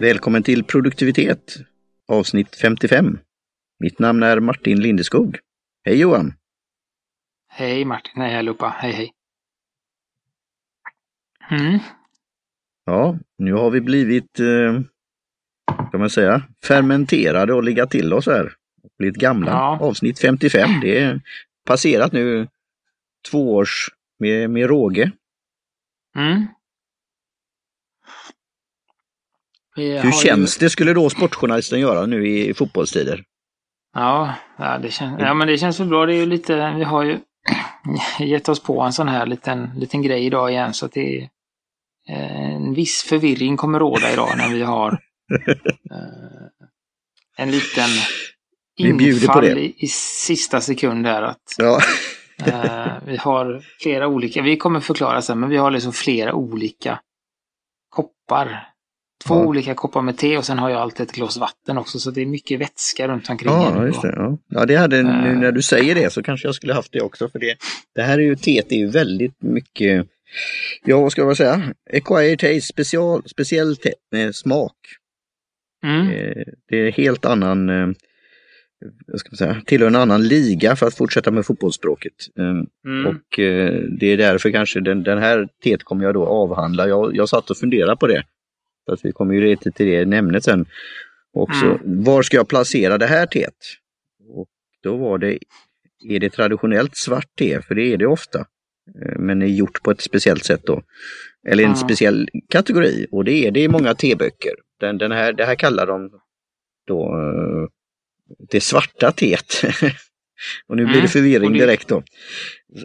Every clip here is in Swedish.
Välkommen till produktivitet avsnitt 55. Mitt namn är Martin Lindeskog. Hej Johan! Hej Martin, hej allihopa, hej hej. Mm. Ja, nu har vi blivit, eh, kan man säga, fermenterade och ligga till oss här. Blivit gamla. Ja. Avsnitt 55, det är passerat nu två års med, med råge. Mm. Har Hur ju- känns det, skulle då sportjournalisten göra nu i fotbollstider? Ja, ja, det känns, ja, men det känns väl bra. Det är ju lite, vi har ju gett oss på en sån här liten, liten grej idag igen så att det är eh, en viss förvirring kommer råda idag när vi har eh, en liten infall i, i sista sekund här att Ja, Eh, vi har flera olika, vi kommer förklara sen, men vi har liksom flera olika koppar. Två Ja. olika koppar med te och sen har jag alltid ett glas vatten också, så det är mycket vätska runt omkring. ja nu just det. Ja. ja, det hade, nu Eh. när du säger det så kanske jag skulle haft det också. För det, det här är ju teet är ju väldigt mycket, ja vad ska jag säga, acquired taste, special, speciell te, eh, smak. Mm. Eh, det är helt annan, eh, vad ska säga, tillhör en annan liga för att fortsätta med fotbollsspråket. Eh, Mm. Och eh, det är därför kanske den, den här teet kommer jag då avhandla. Jag, jag satt och funderade på det. Att vi kommer ju lite till det nämnet sen. Också, Mm. Var ska jag placera det här teet? Och då var det, är det traditionellt svart te? För det är det ofta. Eh, Men är gjort på ett speciellt sätt då. Eller en Mm. speciell kategori. Och det är det i många teböcker. Den, den här, det här kallar de då eh, det svarta teet. och nu blir Mm. det förvirring Och det- direkt då.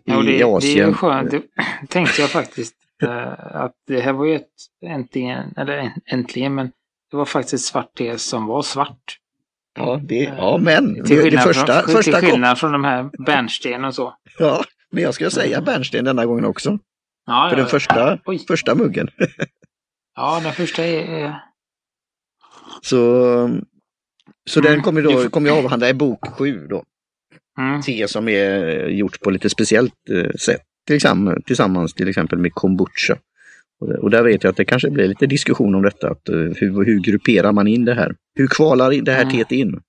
Ja, I det, det är Asien. ju skönt, det tänkte jag faktiskt. Eh, att det här var ju ett äntligen, eller änt- äntligen, men det var faktiskt ett svart te som var svart. Ja, det, ja men Till det, det skillnad, första, från, första till skillnad från de här bärnsten och så. ja, men jag ska säga bärnsten denna gången också. Ja, För ja, den första, Oj. första muggen. ja den första är... Så, så den Mm, kommer, det då, kommer jag avhandla i bok 7 då. mm, Te som är gjort på lite speciellt eh, sätt. Till exempel, tillsammans till exempel med kombucha. Och, där vet jag att det kanske blir lite diskussion om detta. Att, eh, hur, hur grupperar man in det här? Hur kvalar det här Mm. teet in?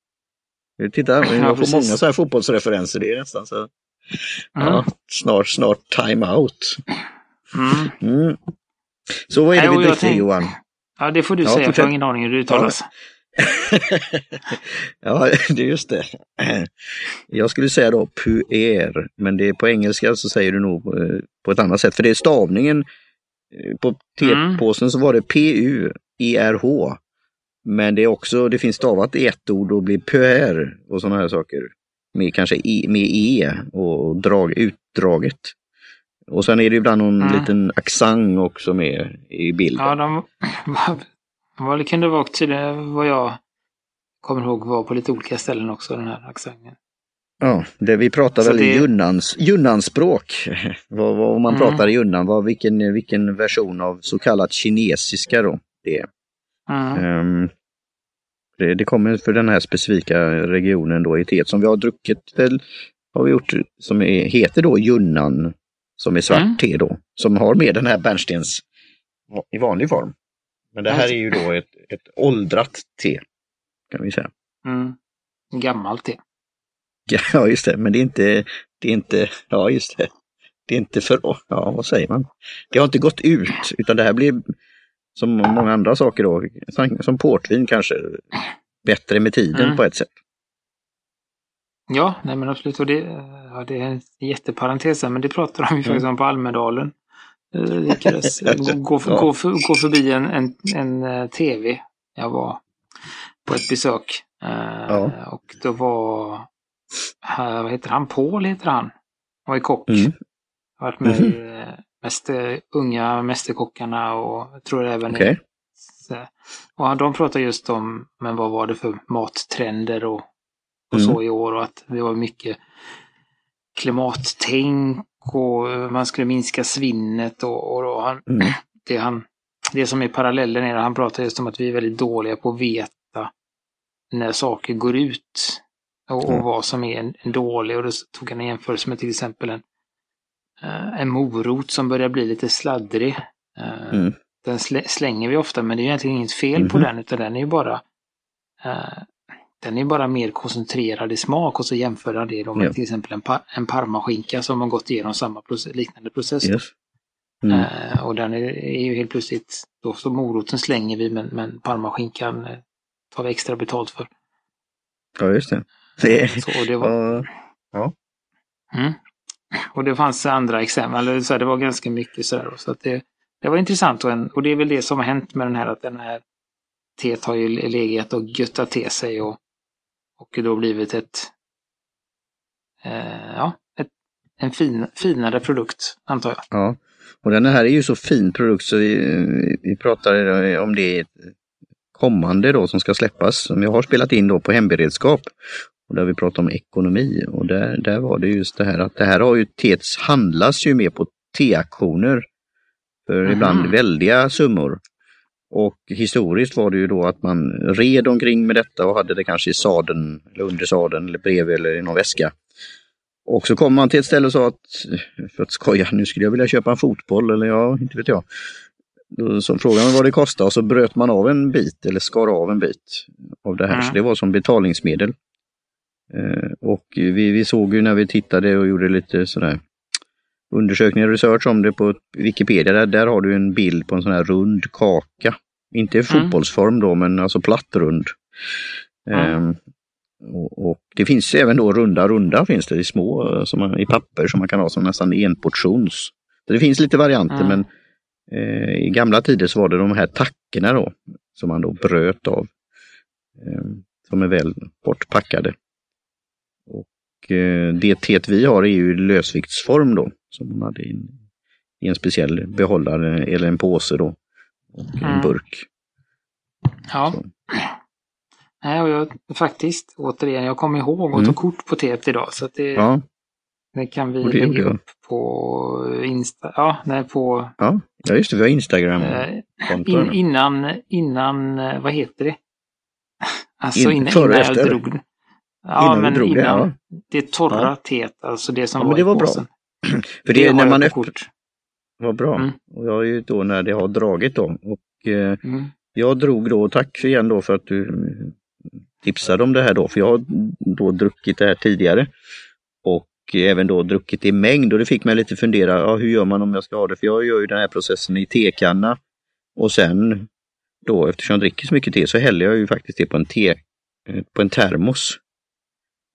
Titta, jag får många så här fotbollsreferenser. Det är nästan så. mm, Ja, snart, snart time out. mm. Mm. Så vad är det vi dricker Johan? Ja, det får du Ja, säga, för jag har ingen aning hur det uttalas. ja, det är just det. Jag skulle säga då puer, men det är på engelska så säger du nog eh, på ett annat sätt. För det är stavningen. eh, På tepåsen så var det P-U-E-R-H. Men det är också, det finns stavat i ett ord och blir puer och sådana här saker. Med kanske e, med E och drag, utdraget. Och sen är det ibland någon Mm. liten accent också med i bilden. Ja, de vad det kunde vara tydligen vad jag kommer ihåg var på lite olika ställen också, den här accenten. Ja, det vi pratar Så väl det- junnans, junnanspråk. vad, vad, om man Mm. pratar i junnan, vad, vilken, vilken version av så kallat kinesiska då det är. Mm. Ehm, det, det kommer för den här specifika regionen då i teet som vi har druckit väl, har vi gjort, som är, heter då junnan, som är svart Mm. te då, som har med den här bärnstens i vanlig form. Men det här Alltså. är ju då ett, ett åldrat te, kan vi säga. Mm. Gammalt det. Ja, just det, men det är inte, det är inte, ja just det. Det är inte för, ja vad säger man? Det har inte gått ut, utan det här blir som många andra saker då, som- portvin kanske, bättre med tiden Mm. på ett sätt. Ja, nej men absolut. Och det, ja, det är en jätteparentes men det pratar de ju faktiskt om på Almedalen. Eh, lyckades gå, för, gå, för, gå förbi en, en, en eh, tv. Jag var på ett besök. Eh, Ja. Och då var, vad heter han, Paul heter han. Han var ju kock. Mm. Har varit med eh, mäster, unga mästerkockarna och jag tror även i så- Och de pratar just om, men vad var det för mattrender och, och Mm. så i år och att det var mycket klimattänk och eh, man skulle minska svinnet och, och, och han, Mm. det, han, det som är parallellen är att han pratar just om att vi är väldigt dåliga på att veta när saker går ut och, och Mm. vad som är en, en dålig. Och då tog han en jämförelse med till exempel en, eh, en morot som börjar bli lite sladdrig. Eh, Mm. den slänger vi ofta men det är egentligen inget fel på mhm. den utan den är ju bara den är bara mer koncentrerad i smak och så jämföra det då med ja. till exempel en, par en parmaskinka som har gått igenom samma process, liknande process. Yes. Mm. Uh, och den är, är, ju helt plötsligt, då så moroten slänger vi men, men parmaskinkan tar vi extra betalt för. Ja just det. det... Så, det var... Uh, ja. Mm. Och det fanns andra exempel, så det var ganska mycket sådär. Så att det, det var intressant och, en, och det är väl det som har hänt med den här att den här teet har ju legat och göttat till sig och, och då blivit ett, eh, ja, ett, en fin, finare produkt antar jag. Ja, och den här är ju så fin produkt så vi, vi pratar om det kommande då som ska släppas som jag har spelat in då på hemberedskap. Och där vi pratar om ekonomi och där, där var det just det här att det här har ju TETS handlas ju mer på T-aktioner för mm. ibland väldiga summor. Och historiskt var det ju då att man red omkring med detta och hade det kanske i sadeln, eller under sadeln, eller bredvid eller i någon väska. Och så kom man till ett ställe och sa att, för att skoja, nu skulle jag vilja köpa en fotboll eller ja, inte vet jag. Så frågade man vad det kostade och så bröt man av en bit eller skar av en bit av det här. Mm. Så det var som betalningsmedel. Eh, och vi, vi såg ju när vi tittade och gjorde lite sådär undersökningar och research om det på Wikipedia, där, där har du en bild på en sån här rund kaka. Inte i mm. fotbollsform då, men alltså plattrund. Mm. Um, och, och, det finns även då runda runda finns det i små, som man, i papper som man kan ha som nästan en portions. Så det finns lite varianter mm. men eh, i gamla tider så var det de här tackorna då som man då bröt av. Eh, som är väl bortpackade. Eh, det teet vi har är ju lösviktsform då som hon hade i, i en speciell behållare eller en påse då. Och en mm. burk. Ja. Så. Nej, och jag faktiskt, återigen, jag kommer ihåg att mm. ta kort på teet idag. Så det, ja. det kan vi det lägga upp på Insta. Ja, nej, på... Ja, ja just det, vi har Instagram. Eh, in, innan, innan, eh, vad heter det? Alltså in, innan, innan jag drog Ja, innan men drog innan det, ja. det torra ja. teet, alltså det som ja, var det var i påsen. Bra. För det, det när man öppnar... Vad bra. Mm. Och jag är ju då när det har dragit då. Och eh, mm. jag drog då, tack igen då för att du tipsade om det här då, för jag har då druckit det här tidigare. Och även då druckit i mängd och det fick mig lite fundera, ja, hur gör man om jag ska ha det? För jag gör ju den här processen i tekanna och sen då eftersom jag dricker så mycket te så häller jag ju faktiskt det på en, te, på en termos.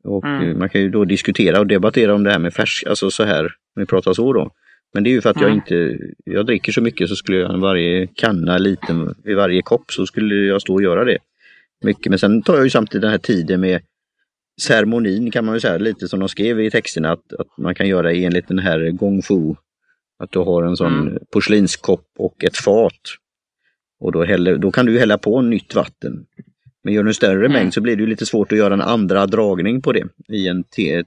Och mm. man kan ju då diskutera och debattera om det här med färsk, alltså så här, om vi pratar så då. Men det är ju för att mm. jag inte, jag dricker så mycket så skulle jag varje kanna liten, vid varje kopp så skulle jag stå och göra det. Mycket, men sen tar jag ju samtidigt den här tiden med ceremonin kan man väl säga, lite som de skrev i texterna, att, att man kan göra enligt den här gong fu. Att du har en sån mm. porslinskopp och ett fat. Och då, häller, då kan du hälla på nytt vatten. Men gör du en större mm. mängd så blir det lite svårt att göra en andra dragning på det i en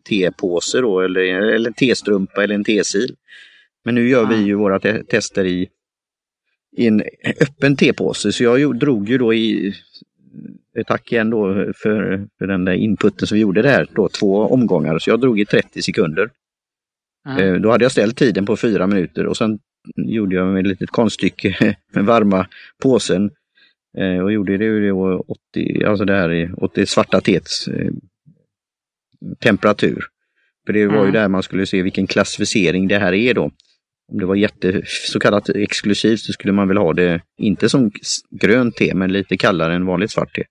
tepåse då eller, eller en testrumpa eller en tesil. Men nu gör mm. vi ju våra te tester i, i en öppen tepåse så jag drog ju då i Tack igen då för, för den där inputen som vi gjorde där, då, två omgångar. Så jag drog i 30 sekunder. Mm. Då hade jag ställt tiden på fyra minuter och sen gjorde jag ett litet konststycke med varma påsen och gjorde det ju 80, alltså det här i 80 svarta tets eh, temperatur. För det var mm. ju där man skulle se vilken klassificering det här är då. Om det var jätte, så kallat exklusivt så skulle man väl ha det, inte som grönt te, men lite kallare än vanligt svart te.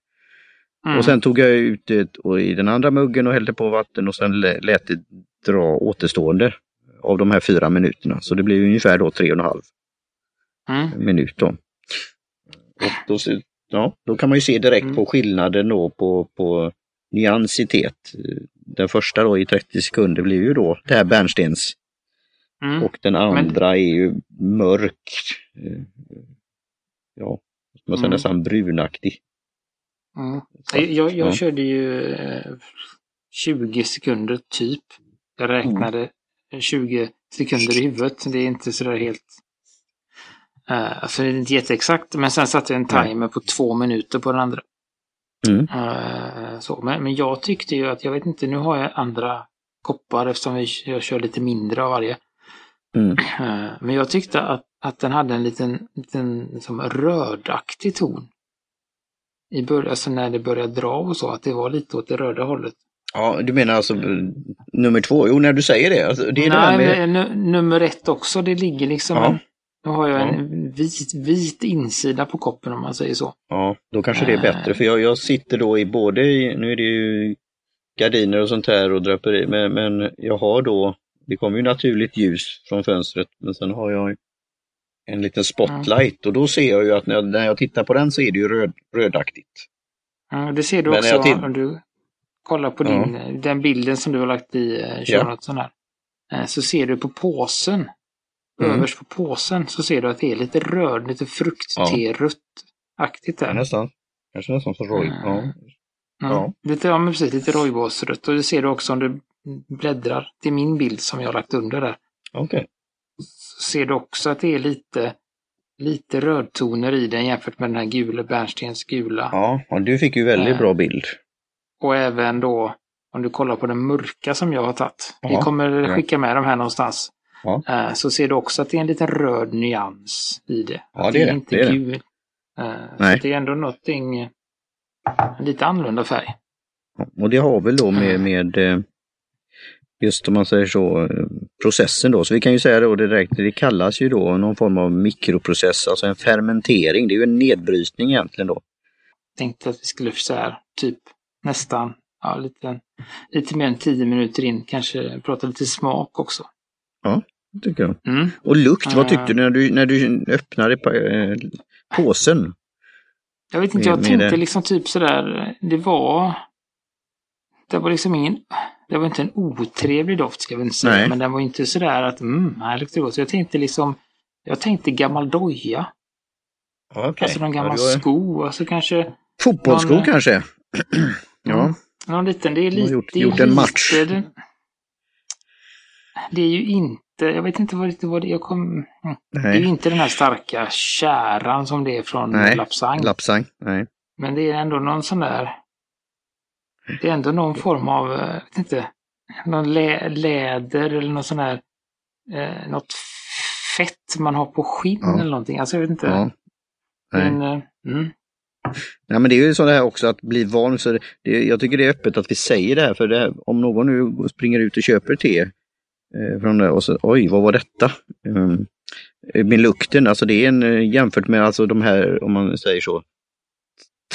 Mm. Och sen tog jag ut det och i den andra muggen och hällde på vatten och sen lät det dra återstående av de här fyra minuterna. Så det blir ungefär då tre och en halv mm. minut då. Och då, ja, då kan man ju se direkt mm. på skillnaden då på, på nyansitet. Den första då i 30 sekunder blir ju då det här bärnstens. Mm. Och den andra Men... är ju mörk. Ja, man säga mm. nästan brunaktig. Mm. Jag, jag ja. körde ju 20 eh, sekunder typ. Jag räknade 20 sekunder i huvudet. Det är inte sådär helt Uh, alltså det är inte jätteexakt, men sen satte jag en timer på två minuter på den andra. Mm. Uh, så, men, men jag tyckte ju att, jag vet inte, nu har jag andra koppar eftersom vi, jag kör lite mindre av varje. Mm. Uh, men jag tyckte att att den hade en liten, liten liksom rödaktig ton. I början, alltså när det började dra och så, att det var lite åt det röda hållet. Ja, du menar alltså nummer två? Jo, när du säger det. Alltså, det är Nej, det med... nummer ett också. Det ligger liksom ja. en, Nu har jag en vit, vit insida på koppen om man säger så. Ja, då kanske det är bättre. För jag, jag sitter då i både, nu är det ju gardiner och sånt här och draperi, men, men jag har då, det kommer ju naturligt ljus från fönstret, men sen har jag en liten spotlight och då ser jag ju att när jag, när jag tittar på den så är det ju röd, rödaktigt. Ja, det ser du också till... om du kollar på din, ja. den bilden som du har lagt i eh, ja. här. Eh, så ser du på påsen, mm. överst på påsen, så ser du att det är lite röd, lite frukt-te-rött-aktigt där. Ja, nästan. Kanske nästan som roj. Ja. Ja. ja. Lite, ja, men precis, lite rojbåsrött. Och det ser du också om du bläddrar till min bild som jag har lagt under där. Okej. Okay ser du också att det är lite, lite rödtoner i den jämfört med den här gula, bärnstens gula. Ja, och du fick ju väldigt eh, bra bild. Och även då om du kollar på den mörka som jag har tagit. Vi kommer skicka med de här någonstans. Ja. Eh, så ser du också att det är en liten röd nyans i det. Ja, det är det. inte det är gul. Eh, Nej. det är ändå någonting, lite annorlunda färg. Och det har väl då med, med just om man säger så, processen då. Så vi kan ju säga då direkt, det kallas ju då någon form av mikroprocess, alltså en fermentering. Det är ju en nedbrytning egentligen då. Jag tänkte att vi skulle säga typ nästan, ja lite, lite mer än tio minuter in, kanske prata lite smak också. Ja, det tycker jag. Mm. Och lukt, vad tyckte du när du, när du öppnade eh, påsen? Jag vet inte, jag tänkte liksom typ sådär, det var det var liksom ingen, det var inte en otrevlig doft ska jag väl säga, Nej. men den var inte sådär att mm, här luktar gott. Så jag tänkte liksom, jag tänkte gammal doja. Okay. Alltså någon gammal ja, sko, alltså kanske... Fotbollssko någon, kanske? ja. Någon liten, det är lite... Gjort, gjort en match. Det, det är ju inte, jag vet inte vad det var, jag kom... Mm. Det är ju inte den här starka käran som det är från Nej. Lapsang. Lapsang, nej. Men det är ändå någon sån där det är ändå någon form av, eh, jag vet inte, någon lä läder eller någon sån här, eh, något fett man har på skinn ja. eller någonting. Alltså jag vet inte. Ja. Men, eh, mm. Nej, men det är ju så det här också att bli van. Så det, jag tycker det är öppet att vi säger det här, för det här, om någon nu springer ut och köper te från det och så, oj, vad var detta? Um, med lukten, alltså det är en eh, jämfört med alltså de här, om man säger så,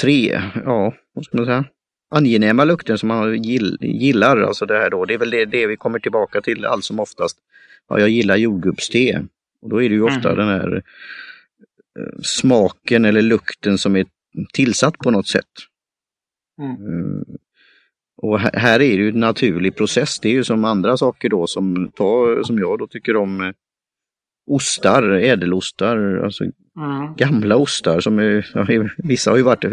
tre, ja, vad ska man säga? angenäma lukten som man gillar. Alltså det, här då, det är väl det, det vi kommer tillbaka till allt som oftast. Ja, jag gillar jordgubbste. Och då är det ju ofta mm. den här eh, smaken eller lukten som är tillsatt på något sätt. Mm. Och här, är det ju en naturlig process. Det är ju som andra saker då som, ta, som jag då tycker om eh, ostar, ädelostar, alltså mm. gamla ostar som är, vissa har ju varit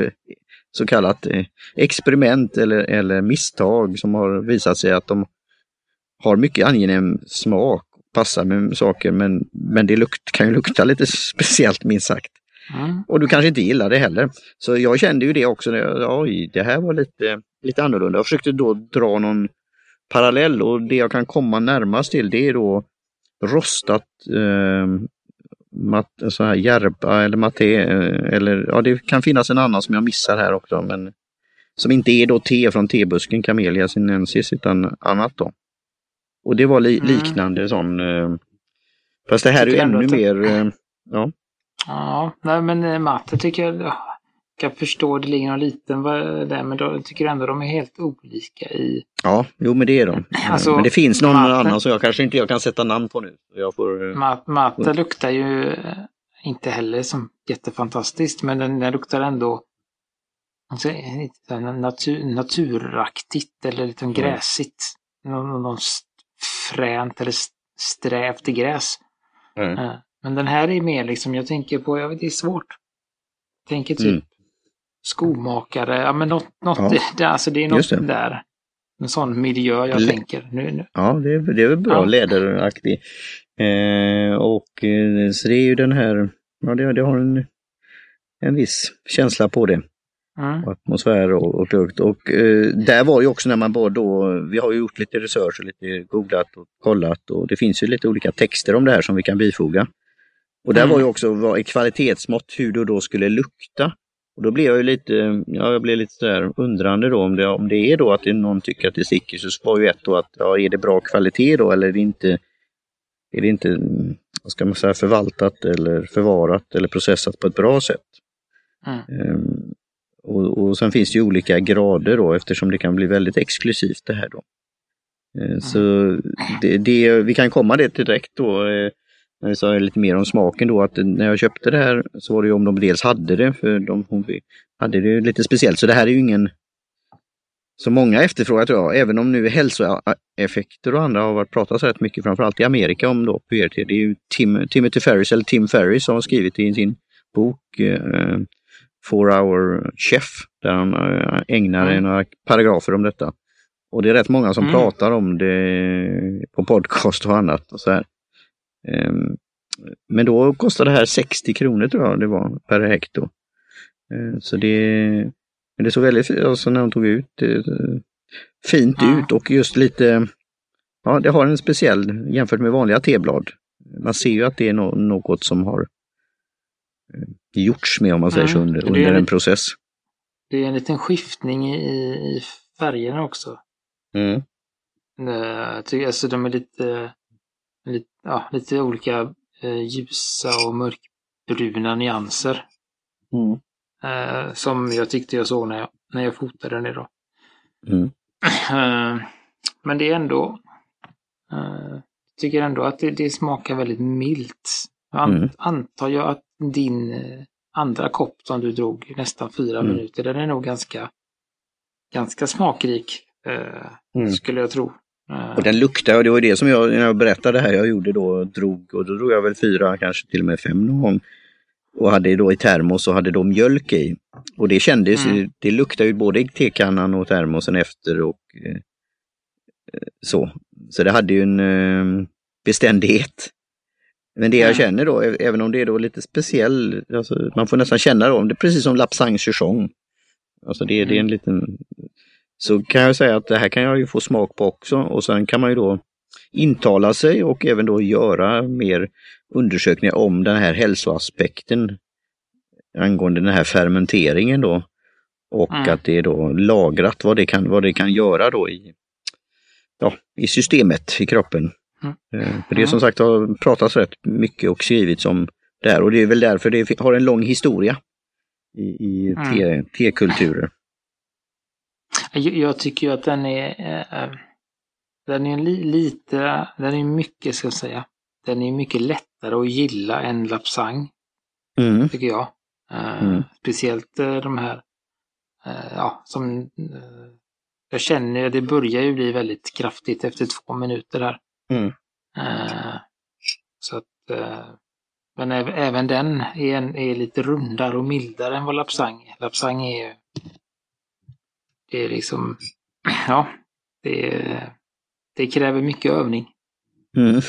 så kallat eh, experiment eller, eller misstag som har visat sig att de har mycket angenäm smak, passar med saker men, men det lukt, kan ju lukta lite speciellt minst sagt. Mm. Och du kanske inte gillar det heller. Så jag kände ju det också, när jag, oj det här var lite, lite annorlunda. Jag försökte då dra någon parallell och det jag kan komma närmast till det är då rostat eh, mat, så här järba eller maté eh, eller ja det kan finnas en annan som jag missar här också men som inte är då te från tebusken Camellia sinensis utan annat då. Och det var li mm. liknande sån eh, fast det här är ju ännu mer eh, ja. Ja, nej men matte tycker jag kan förstå det ligger någon liten där, men då tycker jag ändå de är helt olika i... Ja, jo men det är de. Alltså, men det finns någon maten, annan som jag kanske inte jag kan sätta namn på nu. Jag får, eh, mat, maten luktar ju eh, inte heller som jättefantastiskt, men den, den luktar ändå alltså, natur, naturaktigt eller lite mm. gräsigt. Någon, någon fränt eller strävt gräs. Mm. Men den här är mer liksom, jag tänker på, jag vet det är svårt. Jag tänker typ mm skomakare, ja men något, något ja. det, alltså det är något det. där. En sån miljö jag L tänker. Nu, nu. Ja, det är, det är väl bra, ja. läderaktig. Eh, och eh, så det är ju den här, ja det, det har en, en viss känsla på det. Mm. Och atmosfär och, och lukt. Och eh, där var ju också när man var då, vi har ju gjort lite research och lite googlat och kollat och det finns ju lite olika texter om det här som vi kan bifoga. Och där mm. var ju också var kvalitetsmått hur det då skulle lukta. Och då blev jag ju lite, ja, jag blev lite så undrande då om det, om det är då att någon tycker att det sticker så var ju ett då att, ja, är det bra kvalitet då eller är det inte, är det inte, vad ska man säga, förvaltat eller förvarat eller processat på ett bra sätt. Mm. Um, och, och sen finns det ju olika grader då eftersom det kan bli väldigt exklusivt det här då. Uh, Så det, det, vi kan komma det direkt då. Uh, när vi sa lite mer om smaken då, att när jag köpte det här så var det ju om de dels hade det, för de hade det lite speciellt. Så det här är ju ingen så många efterfrågar tror jag, även om nu hälsoeffekter och andra har varit pratats rätt mycket, framförallt i Amerika om då PRT. Det är ju Tim, Timothy Ferris, eller Tim Ferris, som har skrivit i sin bok eh, Four Hour Chef, där han eh, ägnar mm. några paragrafer om detta. Och det är rätt många som mm. pratar om det på podcast och annat. Och så här. Ehm, men då kostar det här 60 kronor tror jag det var per hekto. Ehm, så det, men det såg väldigt fint alltså när de tog ut fint ja. ut och just lite, ja det har en speciell jämfört med vanliga teblad. Man ser ju att det är något som har eh, gjorts med om man säger så mm. under, under en process. Det är en liten skiftning i, i färgerna också. Mm. Alltså de är lite, ja, lite olika eh, ljusa och mörkbruna nyanser. Mm. Eh, som jag tyckte jag såg när jag, när jag fotade den idag. Mm. Eh, men det är ändå, eh, tycker ändå att det, det smakar väldigt milt. Jag mm. antar jag att din eh, andra kopp som du drog nästan fyra mm. minuter, den är nog ganska, ganska smakrik. Eh, mm. Skulle jag tro. Och den luktar, och det var det som jag, när jag berättade det här jag gjorde då, drog, och då drog jag väl fyra, kanske till och med fem någon gång. Och hade då i termos och hade då mjölk i. Och det kändes, mm. det luktade ju både i tekannan och termosen efter och eh, så. Så det hade ju en eh, beständighet. Men det jag mm. känner då, även om det är då lite speciell, alltså, man får nästan känna då, det är precis som Lapsang Chuchong. Alltså det, mm. det är en liten så kan jag säga att det här kan jag ju få smak på också och sen kan man ju då intala sig och även då göra mer undersökningar om den här hälsoaspekten angående den här fermenteringen då. Och mm. att det är då lagrat vad det kan, vad det kan göra då i, ja, i systemet i kroppen. Mm. Eh, för det som sagt har pratats rätt mycket och skrivits om det här och det är väl därför det har en lång historia i, i mm. tekulturer. Jag tycker ju att den är, äh, den är li, lite, den är mycket, ska jag säga, den är mycket lättare att gilla än Lapsang. Mm. Tycker jag. Äh, mm. Speciellt äh, de här, ja, som jag känner, det börjar ju bli väldigt kraftigt efter två minuter här. Mm. så att, men även den är, en, är lite rundare och mildare än vad Lapsang är. Lapsang är det är liksom, ja, det, det kräver mycket övning. Mm.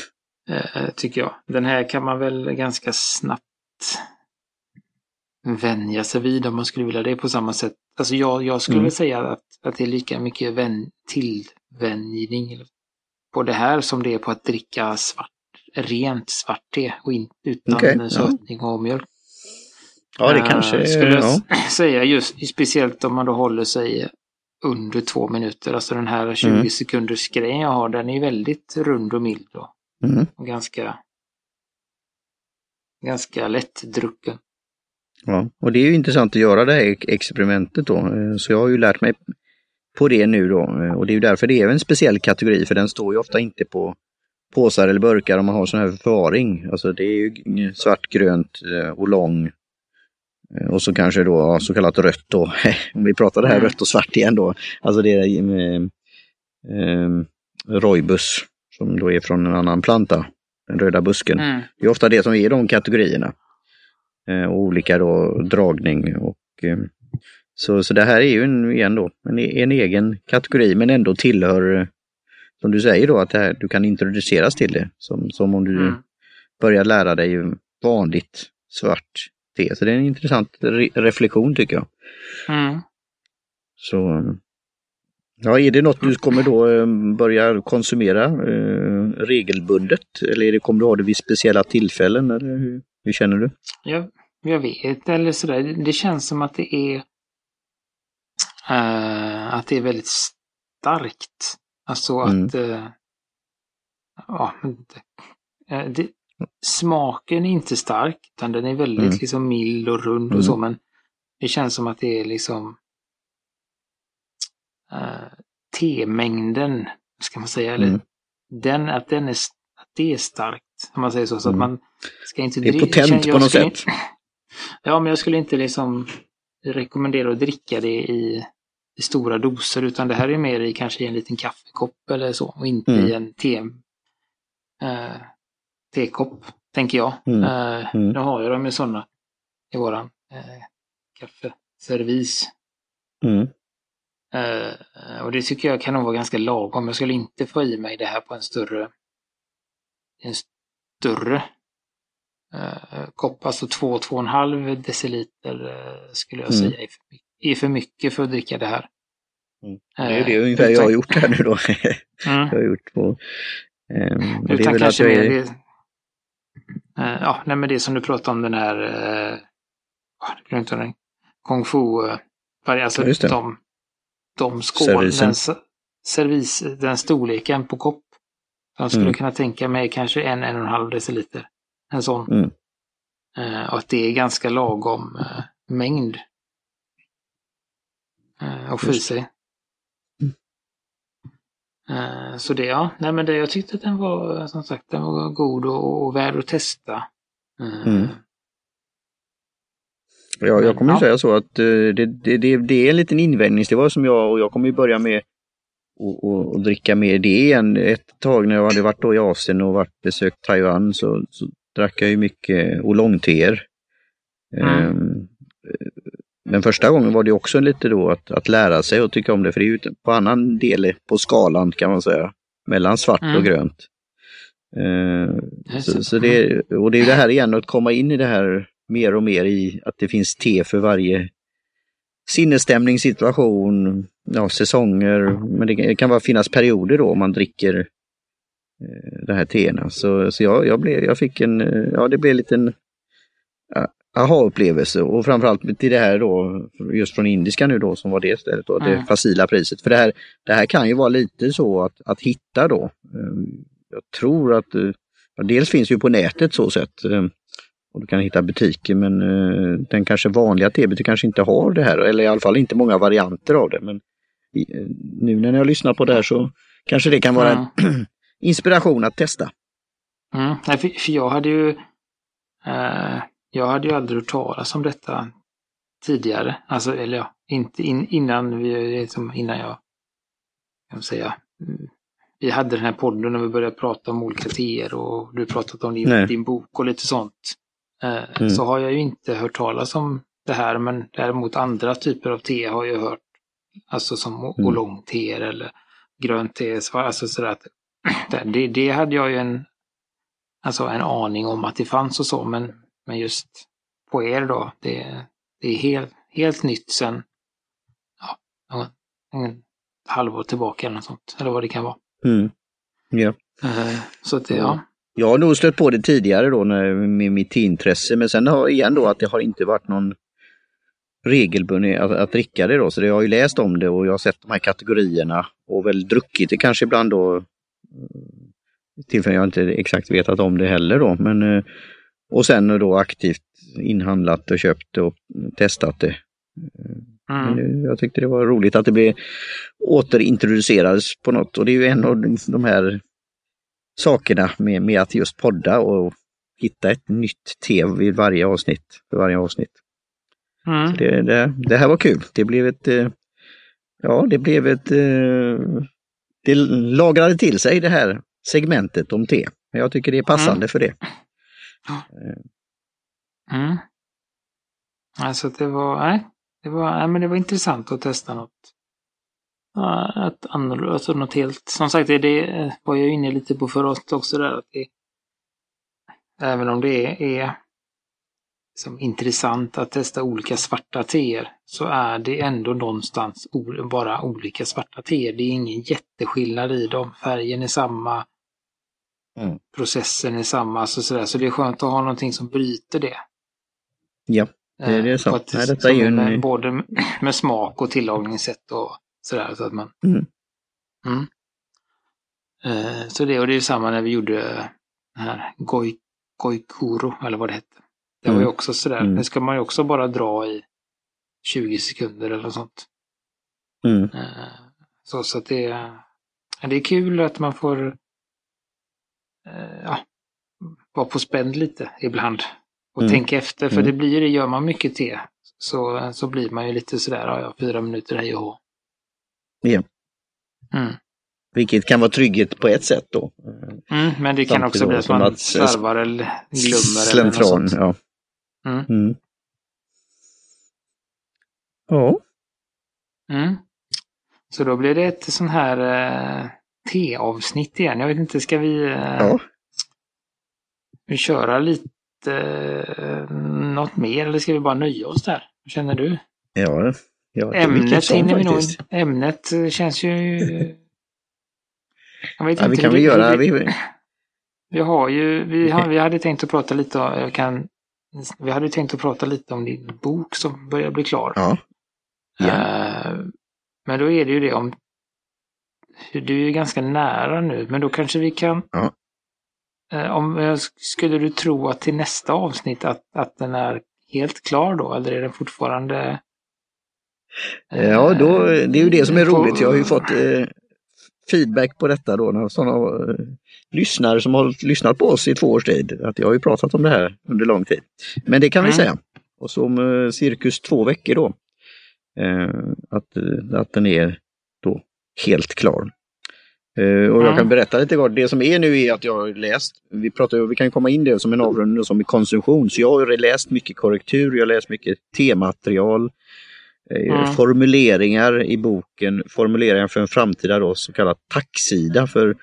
Eh, tycker jag. Den här kan man väl ganska snabbt vänja sig vid om man skulle vilja det på samma sätt. Alltså jag, jag skulle mm. säga att, att det är lika mycket vän, tillvänjning på det här som det är på att dricka svart, rent svart te och in, utan okay, sötning ja. och mjölk. Ja, det kanske uh, skulle jag ja. säga just speciellt om man då håller sig under två minuter. Alltså den här 20 mm. sekunders grejen jag har, den är väldigt rund och mild. Då. Mm. Och ganska, ganska lättdrucken. Ja, och det är ju intressant att göra det här experimentet då. Så jag har ju lärt mig på det nu då. Och det är ju därför det är en speciell kategori, för den står ju ofta inte på påsar eller burkar om man har sån här förvaring. Alltså det är ju svart, grönt eh, och lång och så kanske då så kallat rött då, om vi pratar det här mm. rött och svart igen då. Alltså det är eh, eh, rojbus som då är från en annan planta, den röda busken. Mm. Det är ofta det som är de kategorierna. Eh, och olika då dragning och eh, så, så det här är ju en, igen då, en, en egen kategori men ändå tillhör, som du säger då, att här, du kan introduceras till det. Som, som om du mm. börjar lära dig vanligt svart te. Så det är en intressant re reflektion tycker jag. Mm. Så Ja, är det något du kommer då eh, börja konsumera eh, regelbundet eller är det, kommer du ha det vid speciella tillfällen? Eller hur, Hur känner du? Jag, jag vet, eller sådär. Det känns som att det är uh, att det är väldigt starkt. Alltså att mm. uh, ja, det, det, smaken är inte stark, utan den är väldigt mm. liksom mild och rund och mm. så, men det känns som att det är liksom uh, temängden, ska man säga, eller mm. den, att den är, att det är starkt, om man säger så, så att mm. man ska inte... Det är potent på något sätt. Ja, men jag skulle inte liksom rekommendera att dricka det i, i stora doser, utan det här är mer i kanske i en liten kaffekopp eller så, och inte mm. i en te, uh, tekopp, tänker jag. Mm. Mm. Nu har jag dem i sådana i våran uh, kaffeservis. Mm. Uh, och det tycker jag kan nog vara ganska lagom. Jag skulle inte få i mig det här på en större en större uh, kopp, alltså 2-2,5 deciliter uh, skulle jag mm. säga är för, är för mycket för att dricka det här. Mm. Det är det ungefär jag har gjort här nu då. mm. jag har gjort på, um, Utan det kanske mer det, ja, nej men det som du pratade om den här, uh, inte kung fu, uh, alltså ja, de de skål, den, servis, den storleken på kopp. Jag skulle mm. kunna tänka mig kanske en, en och en halv deciliter. En sån. Mm. Uh, och att det är ganska lagom uh, mängd. Uh, att få i sig. Uh, så det, ja, nej men det, jag tyckte att den var, som sagt, den var god och, och värd att testa. Mm. Ja, jag kommer ju säga så att det, det, det, det är en liten invändning. Det var som jag och jag kommer ju börja med att dricka mer det igen. Ett tag när jag hade varit då i Asien och varit besökt Taiwan så, så drack jag ju mycket oolongteer. Mm. Um, men första gången var det också lite då att, att lära sig och tycka om det, för det är ju på annan del på skalan kan man säga, mellan svart mm. och grönt. Uh, så, så, det, och det är det här igen, att komma in i det här mer och mer i att det finns te för varje sinnesstämning, situation, ja, säsonger. Men det kan bara finnas perioder då om man dricker eh, de här teerna. Så, så jag, jag, blev, jag fick en, ja det blev en liten aha-upplevelse och framförallt till det här då, just från indiska nu då som var det stället då, mm. det facila priset. För det här, det här kan ju vara lite så att, att hitta då. Eh, jag tror att, ja, dels finns ju på nätet så sett, eh, och du kan hitta butiker men eh, den kanske vanliga tebuten kanske inte har det här eller i alla fall inte många varianter av det. Men eh, nu när jag lyssnar på det här så kanske det kan vara mm. en inspiration att testa. Mm. Nej, för, för, jag hade ju eh, jag hade ju aldrig hört talas om detta tidigare. Alltså, eller ja, inte in, innan, vi, liksom, innan jag, kan säga, mm, vi hade den här podden och vi började prata om olika teer och du pratat om din, din bok och lite sånt. Eh, mm. Så har jag ju inte hört talas om det här, men däremot andra typer av te har jag hört. Alltså som mm. oolong-te eller grönt te. Alltså sådär att, det, det hade jag ju en, alltså en aning om att det fanns och så, men, men just på er då, det, det är helt, helt nytt sen ja, en halvår tillbaka eller något sånt, eller vad det kan vara. Mm. Ja. Eh, så att, ja. Jag har nog stött på det tidigare då när, med mitt intresse men sen har, igen då att det har inte varit någon regelbunden att, att dricka det då. Så det, jag har ju läst om det och jag har sett de här kategorierna och väl druckit det kanske ibland då. Tillfällen jag inte exakt vetat om det heller då. Men, eh, och sen då aktivt inhandlat och köpt och testat det. Mm. Jag tyckte det var roligt att det blev återintroducerades på något och det är ju en av de här sakerna med, med att just podda och hitta ett nytt te vid varje avsnitt. För varje avsnitt. Mm. Det, det, det, här var kul. Det blev ett, eh, ja det blev ett, eh, det lagrade till sig det här segmentet om te. Jag tycker det är passande mm. för det. Mm. Alltså det var, nej, det var, nej, men det var intressant att testa något Att annorlunda, alltså något helt, som sagt det, eh, var jag inne lite på förra också där, att det, även om det är, är liksom intressant att testa olika svarta teer så är det ändå någonstans bara olika svarta teer. Det är ingen jätteskillnad i dem. Färgen är samma mm. processen är samma. Så, sådär. så det är skönt att ha någonting som bryter det. Ja, det, är eh, så. Att, Nej, detta är ju en... Både med smak och tillagningssätt och sådär. Så att man... Mm. Mm. Eh, så det, och det är samma när vi gjorde den här Goi, Goikuro, eller vad det hette. Det var ju mm. också sådär, mm. det ska man ju också bara dra i 20 sekunder eller något sånt. Mm. Eh, så, så att det, det är kul att man får ja, vara på spänd lite ibland. Och mm. tänka efter, för mm. det blir det, gör man mycket te så, så blir man ju lite sådär, ja, fyra minuter hej och hå. Ja. Mm. Vilket kan vara trygghet på ett sätt då. Mm, men det kan Samtidigt också bli att man att slarvar eller glömmer. Slentran, eller ja. Mm. Mm. Ja. Mm. Så då blir det ett sån här eh, T-avsnitt igen. Jag vet inte, ska vi, eh, ja. vi köra lite eh, något mer eller ska vi bara nöja oss där? Hur känner du? Ja, ja ämnet hinner vi nog Ämnet känns ju... Jag vet ja, inte, vi kan väl göra... Vi, vi har ju, vi, har, vi hade tänkt att prata lite om, jag kan, vi hade tänkt att prata lite om din bok som börjar bli klar. Ja. ja. Uh, men då är det ju det om du är ganska nära nu, men då kanske vi kan... Ja. Eh, om, skulle du tro att till nästa avsnitt att, att den är helt klar då, eller är den fortfarande... Ja, då, det är ju det som är eh, roligt. Jag har ju fått eh, feedback på detta då, sådana eh, lyssnare som har lyssnat på oss i två års tid. Att jag har ju pratat om det här under lång tid. Men det kan vi mm. säga. Och så om eh, cirkus två veckor då. Eh, att, att den är då helt klar. Uh, och jag kan berätta lite grann. Det som är nu är att jag har läst, vi pratar vi kan komma in det som en avrundning som i konsumtion. Så jag har läst mycket korrektur, jag har läst mycket tematerial, uh, formuleringar i boken, formuleringar för en framtida då, så kallad tacksida för,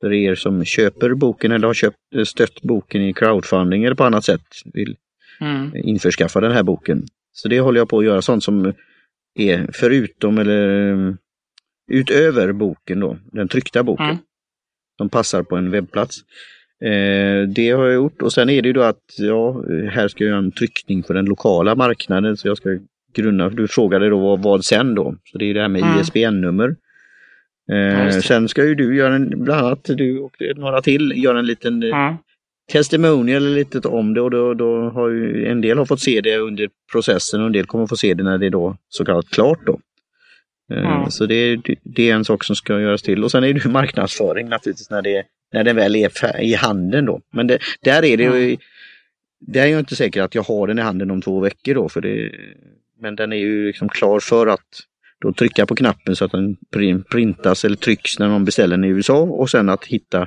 för er som köper boken eller har köpt, stött boken i crowdfunding eller på annat sätt vill mm. införskaffa den här boken. Så det håller jag på att göra, sånt som är förutom eller utöver boken då, den tryckta boken. Mm. Som passar på en webbplats. Eh, det har jag gjort och sen är det ju då att ja, här ska jag göra en tryckning för den lokala marknaden så jag ska grunna, du frågade då vad, vad sen då? Så det är det här med mm. ISBN-nummer. Eh, sen ska ju du göra en, bland annat du och några till, göra en liten eh, mm. testimonial lite om det och då, då har ju en del har fått se det under processen och en del kommer få se det när det är då så kallat klart då. Mm. Så det, det, är en sak som ska göras till. Och sen är det marknadsföring naturligtvis när, det, när den väl är i handen då. Men det, där är det ju, mm. det är jag inte säker att jag har den i handen om två veckor då. För det, men den är ju liksom klar för att då trycka på knappen så att den printas eller trycks när man beställer den i USA och sen att hitta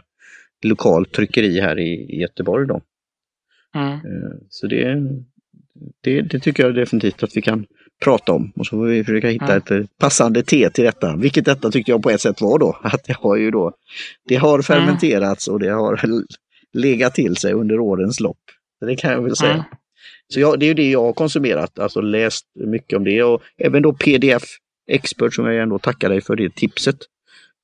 lokalt tryckeri här i, i Göteborg då. Mm. Eh, så det, det, det, tycker jag definitivt att vi kan prata om. Och så får vi försöka hitta ett eh, passande te till detta. Vilket detta tyckte jag på ett sätt var då. Att det har ju då, det har fermenterats och det har legat till sig under årens lopp. Det kan jag väl säga. Mm. Så jag, det är det jag har konsumerat, alltså läst mycket om det och även då PDF Expert som jag ändå tackar dig för det tipset.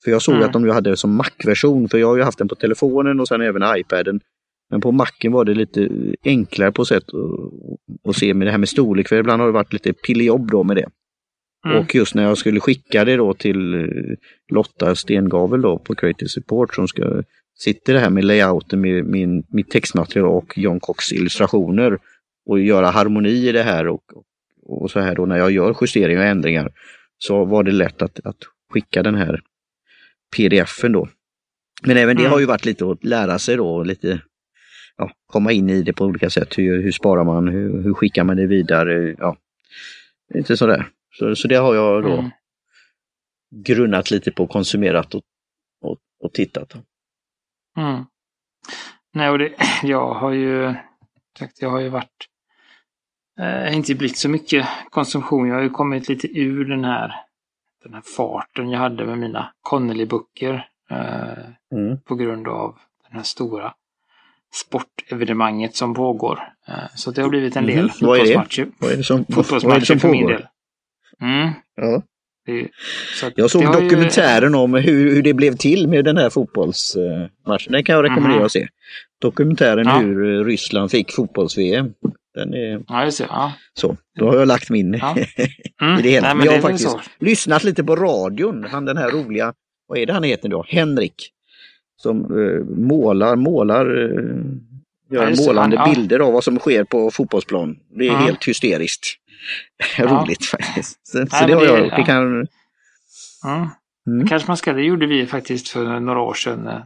För jag såg mm. att de hade som Mac-version, för jag har ju haft den på telefonen och sen även iPaden. Men på macken var det lite enklare på sätt att, se med det här med storlek, för ibland har det varit lite pillejobb då med det. Mm. Och just när jag skulle skicka det då till eh, Lotta Stengavel då på Creative Support som ska sitta det här med layouten med min, mitt textmaterial och John Cox illustrationer och göra harmoni i det här och, och så här då när jag gör justeringar och ändringar så var det lätt att, att skicka den här pdfen då. Men även det mm. har ju varit lite att lära sig då, lite ja, komma in i det på olika sätt. Hur, hur sparar man? Hur, hur skickar man det vidare? Ja, inte sådär. Så, så det har jag då mm. grunnat lite på, konsumerat och, och, och tittat. Mm. Nej, och det, jag har ju sagt, jag har ju varit eh, inte blivit så mycket konsumtion. Jag har ju kommit lite ur den här, den här farten jag hade med mina Connelly-böcker. Eh, mm. På grund av den här stora sportevenemanget som pågår. Eh, så det har blivit en del mm. fotbollsmatcher. Vad är det som, fotbollsmatcher vad är det som för min del. Mm. Ja. Det, jag såg dokumentären ju... om hur, hur det blev till med den här fotbollsmatchen. Den kan jag rekommendera mm. att se. Dokumentären ja. hur Ryssland fick fotbolls-VM. Den är... Ja, just det. Ja. Så, då har jag lagt min ja. mm. i det hela. Nej, jag har faktiskt så. lyssnat lite på radion. Han den här roliga, vad är det han heter då? Henrik. Som uh, målar, målar, uh, gör ja, målande ja. bilder av vad som sker på fotbollsplan. Det är mm. helt hysteriskt. Roligt faktiskt. Så, Nej, så det har jag gjort. Det kan... Mm. Mm. Kanske man ska, det gjorde vi faktiskt för några år sedan. Eh,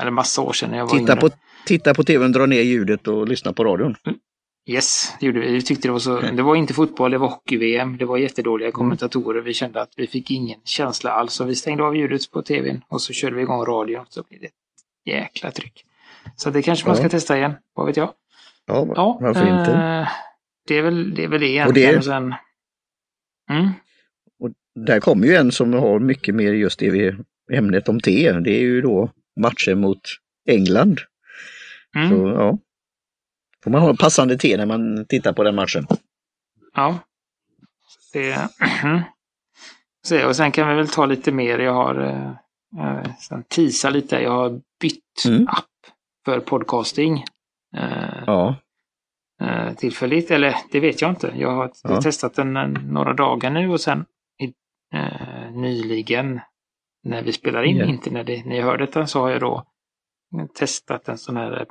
eller massa år sedan när jag var titta På, titta på tvn, dra ner ljudet och lyssna på radion. Yes, det gjorde vi. Vi tyckte det var så. Det var inte fotboll, det var hockey-VM. Det var jättedåliga mm. kommentatorer. Vi kände att vi fick ingen känsla alls. Så vi stängde av ljudet på tvn och så körde vi igång radion. Så blev det ett jäkla tryck. Så det kanske man ska testa igen. Vad vet jag? Ja, ja varför inte? Eh, det, är väl, det är väl det egentligen. Och, det... och sen... Mm. Och där kommer ju en som har mycket mer just det vi, ämnet om te. Det är ju då matchen mot England. Mm. Så ja, får man ha passande te när man tittar på den matchen. Ja. Det... Se, och sen kan vi väl ta lite mer. Jag har eh, sen tisa lite. Jag har bytt mm. app för podcasting. Eh, ja. Eh, tillfälligt, eller det vet jag inte. Jag har ja. testat den några dagar nu och sen eh, nyligen när vi spelar in, yeah. inte när, det, när jag hör detta, så har jag då testat en sån här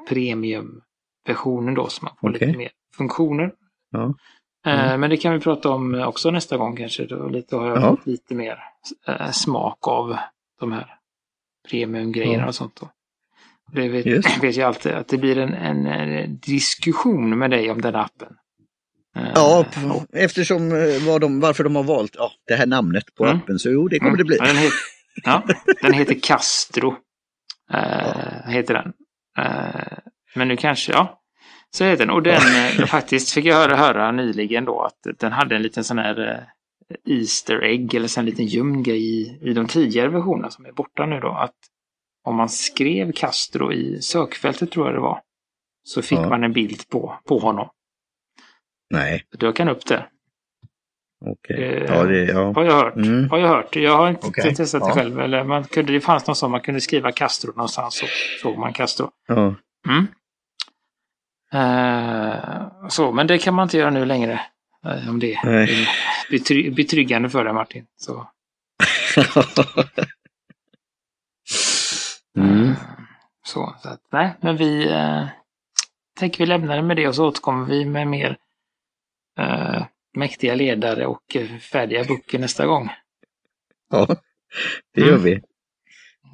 premiumversionen då så man får okay. lite mer funktioner. Ja. Mm. Men det kan vi prata om också nästa gång kanske. Då lite, har jag ja. fått lite mer äh, smak av de här premiumgrejerna ja. och sånt. Då. Det vet, vet jag alltid att det blir en, en, en, diskussion med dig om den appen. Ja, uh, eftersom vad de, varför de har valt ja, det här namnet på mm. appen så jo, det kommer mm. det bli. Ja, den, heter, ja, den heter Castro. Uh, heter den. Uh, men nu kanske, ja. Så heter den. Och den faktiskt fick jag höra, höra nyligen då att den hade en liten sån här Easter egg eller en liten gömd grej i, i de tidigare versionerna som är borta nu då. Att om man skrev Castro i sökfältet tror jag det var, så fick ja. man en bild på, på honom. Nej. Då dök han upp där. Okej. Okay. Eh, ja, det, ja. Har jag hört. Mm. Har jag hört. Jag har inte okay. testat det ja. själv. Eller man kunde, det fanns någon som man kunde skriva Castro någonstans så såg man Castro. Ja. Mm. Uh, så, men det kan man inte göra nu längre. Uh, om det är betry betryggande för dig Martin. Så. Mm. Så, så att, nej, men vi eh, tänker vi lämnar det med det och så återkommer vi med mer eh, mäktiga ledare och eh, färdiga böcker nästa gång. Ja, det gör mm. vi.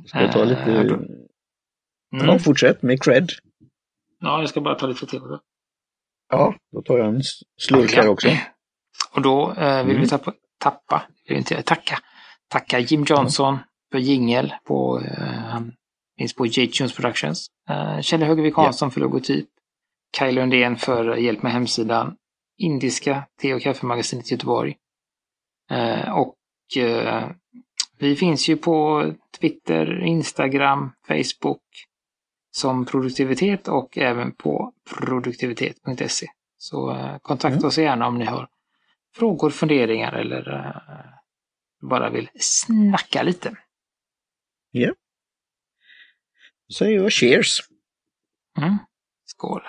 Ska ta lite... Eh, mm. Ja, fortsätt med cred. Ja, jag ska bara ta lite till. Ja, då tar jag en slurk här också. Och då eh, vill mm. vi tappa, tappa, vill inte tacka, tacka Jim Johnson för jingel på, eh, Finns på J-Tunes Productions. Uh, Kjell Högvik Hansson yeah. för logotyp. Kaj Lundén för hjälp med hemsidan. Indiska te och kaffemagasinet i Göteborg. Uh, och uh, vi finns ju på Twitter, Instagram, Facebook som produktivitet och även på produktivitet.se. Så kontakta mm. oss gärna om ni har frågor, funderingar eller bara vill snacka lite. Ja. Yeah säger jag cheers. Mm. Skål.